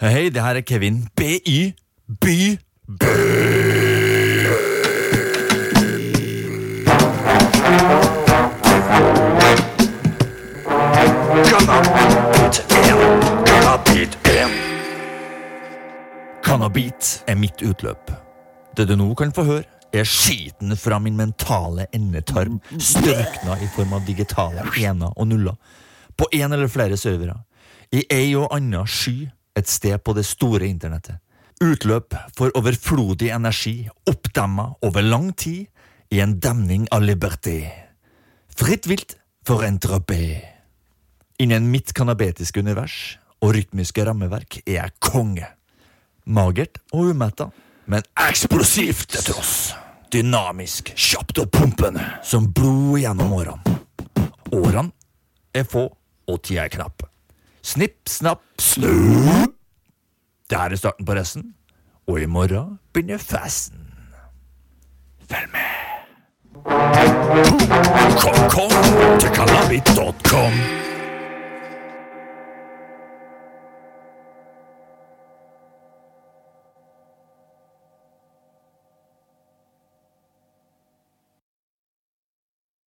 Hei, det her er Kevin. BY. By. Cannabit er mitt utløp. Det du nå kan få høre, er skiten fra min mentale endetarm, størkna i form av digitale ener og nuller, på en eller flere servere, i ei og anna sky et sted på det store internettet. Utløp for overflodig energi, oppdemma over lang tid i en demning av liberté. Fritt vilt for entropé. Innen mitt kanabetiske univers og rytmiske rammeverk er jeg konge. Magert og umetta, men eksplosivt til tross. Dynamisk, kjapt og pumpende, som blod gjennom årene. Årene er få, og tida er knapp. Snipp, snapp, snup. Det er starten på resten, og i morgen begynner festen. Følg med. Kom, kom til.